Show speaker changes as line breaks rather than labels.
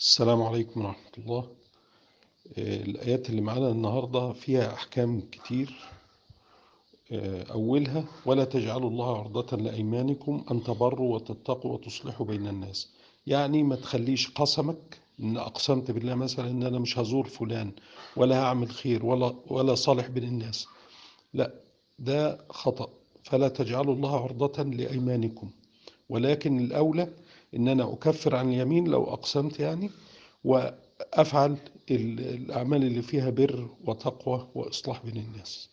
السلام عليكم ورحمة الله. آه، الآيات اللي معانا النهاردة فيها أحكام كتير. آه، أولها ولا تجعلوا الله عرضة لأيمانكم أن تبروا وتتقوا وتصلحوا بين الناس. يعني ما تخليش قسمك إن أقسمت بالله مثلا إن أنا مش هزور فلان ولا هعمل خير ولا ولا صالح بين الناس. لا ده خطأ. فلا تجعلوا الله عرضة لأيمانكم. ولكن الأولى إن أنا أكفر عن اليمين لو أقسمت يعني وأفعل الأعمال اللي فيها بر وتقوى وإصلاح بين الناس.